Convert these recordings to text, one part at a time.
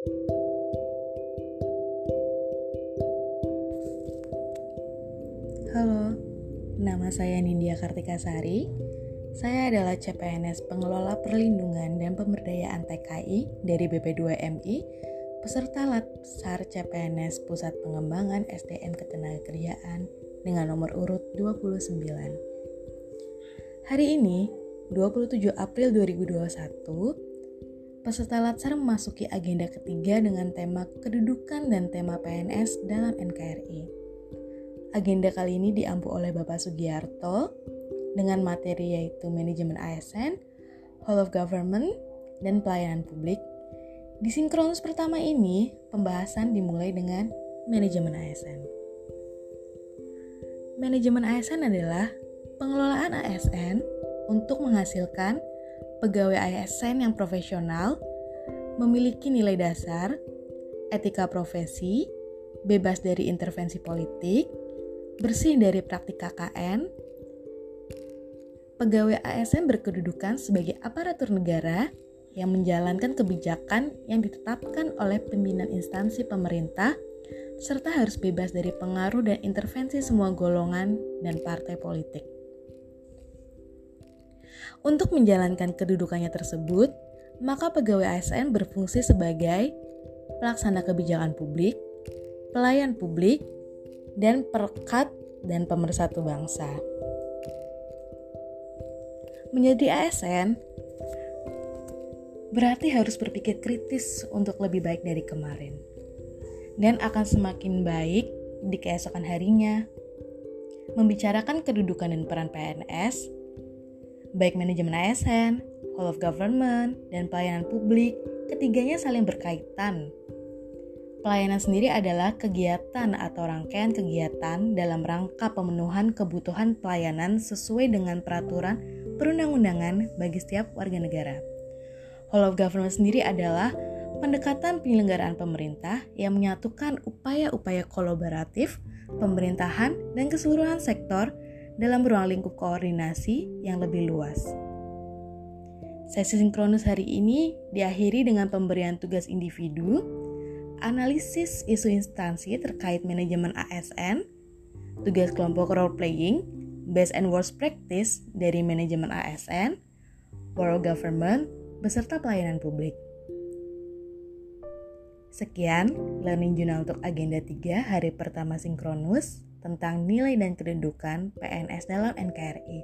Halo, nama saya Nindya Kartika Sari. Saya adalah CPNS Pengelola Perlindungan dan Pemberdayaan TKI dari BP2MI, peserta Latsar CPNS Pusat Pengembangan SDM Ketenagakerjaan dengan nomor urut 29. Hari ini, 27 April 2021, peserta Latsar memasuki agenda ketiga dengan tema kedudukan dan tema PNS dalam NKRI. Agenda kali ini diampu oleh Bapak Sugiarto dengan materi yaitu manajemen ASN, Whole of Government, dan pelayanan publik. Di sinkronus pertama ini, pembahasan dimulai dengan manajemen ASN. Manajemen ASN adalah pengelolaan ASN untuk menghasilkan pegawai ASN yang profesional, memiliki nilai dasar, etika profesi, bebas dari intervensi politik, bersih dari praktik KKN, pegawai ASN berkedudukan sebagai aparatur negara yang menjalankan kebijakan yang ditetapkan oleh pimpinan instansi pemerintah serta harus bebas dari pengaruh dan intervensi semua golongan dan partai politik. Untuk menjalankan kedudukannya tersebut, maka pegawai ASN berfungsi sebagai pelaksana kebijakan publik, pelayan publik, dan perekat dan pemersatu bangsa. Menjadi ASN berarti harus berpikir kritis untuk lebih baik dari kemarin. Dan akan semakin baik di keesokan harinya. Membicarakan kedudukan dan peran PNS, baik manajemen ASN, whole of government, dan pelayanan publik, ketiganya saling berkaitan Pelayanan sendiri adalah kegiatan atau rangkaian kegiatan dalam rangka pemenuhan kebutuhan pelayanan sesuai dengan peraturan perundang-undangan bagi setiap warga negara. Whole of government sendiri adalah pendekatan penyelenggaraan pemerintah yang menyatukan upaya-upaya kolaboratif pemerintahan dan keseluruhan sektor dalam ruang lingkup koordinasi yang lebih luas. Sesi sinkronus hari ini diakhiri dengan pemberian tugas individu analisis isu instansi terkait manajemen ASN, tugas kelompok role playing, best and worst practice dari manajemen ASN, world government, beserta pelayanan publik. Sekian Learning Journal untuk agenda 3 hari pertama sinkronus tentang nilai dan kedudukan PNS dalam NKRI.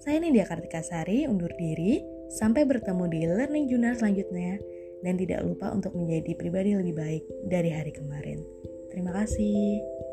Saya Nindya Kartika Sari undur diri, sampai bertemu di Learning Journal selanjutnya dan tidak lupa untuk menjadi pribadi lebih baik dari hari kemarin. Terima kasih.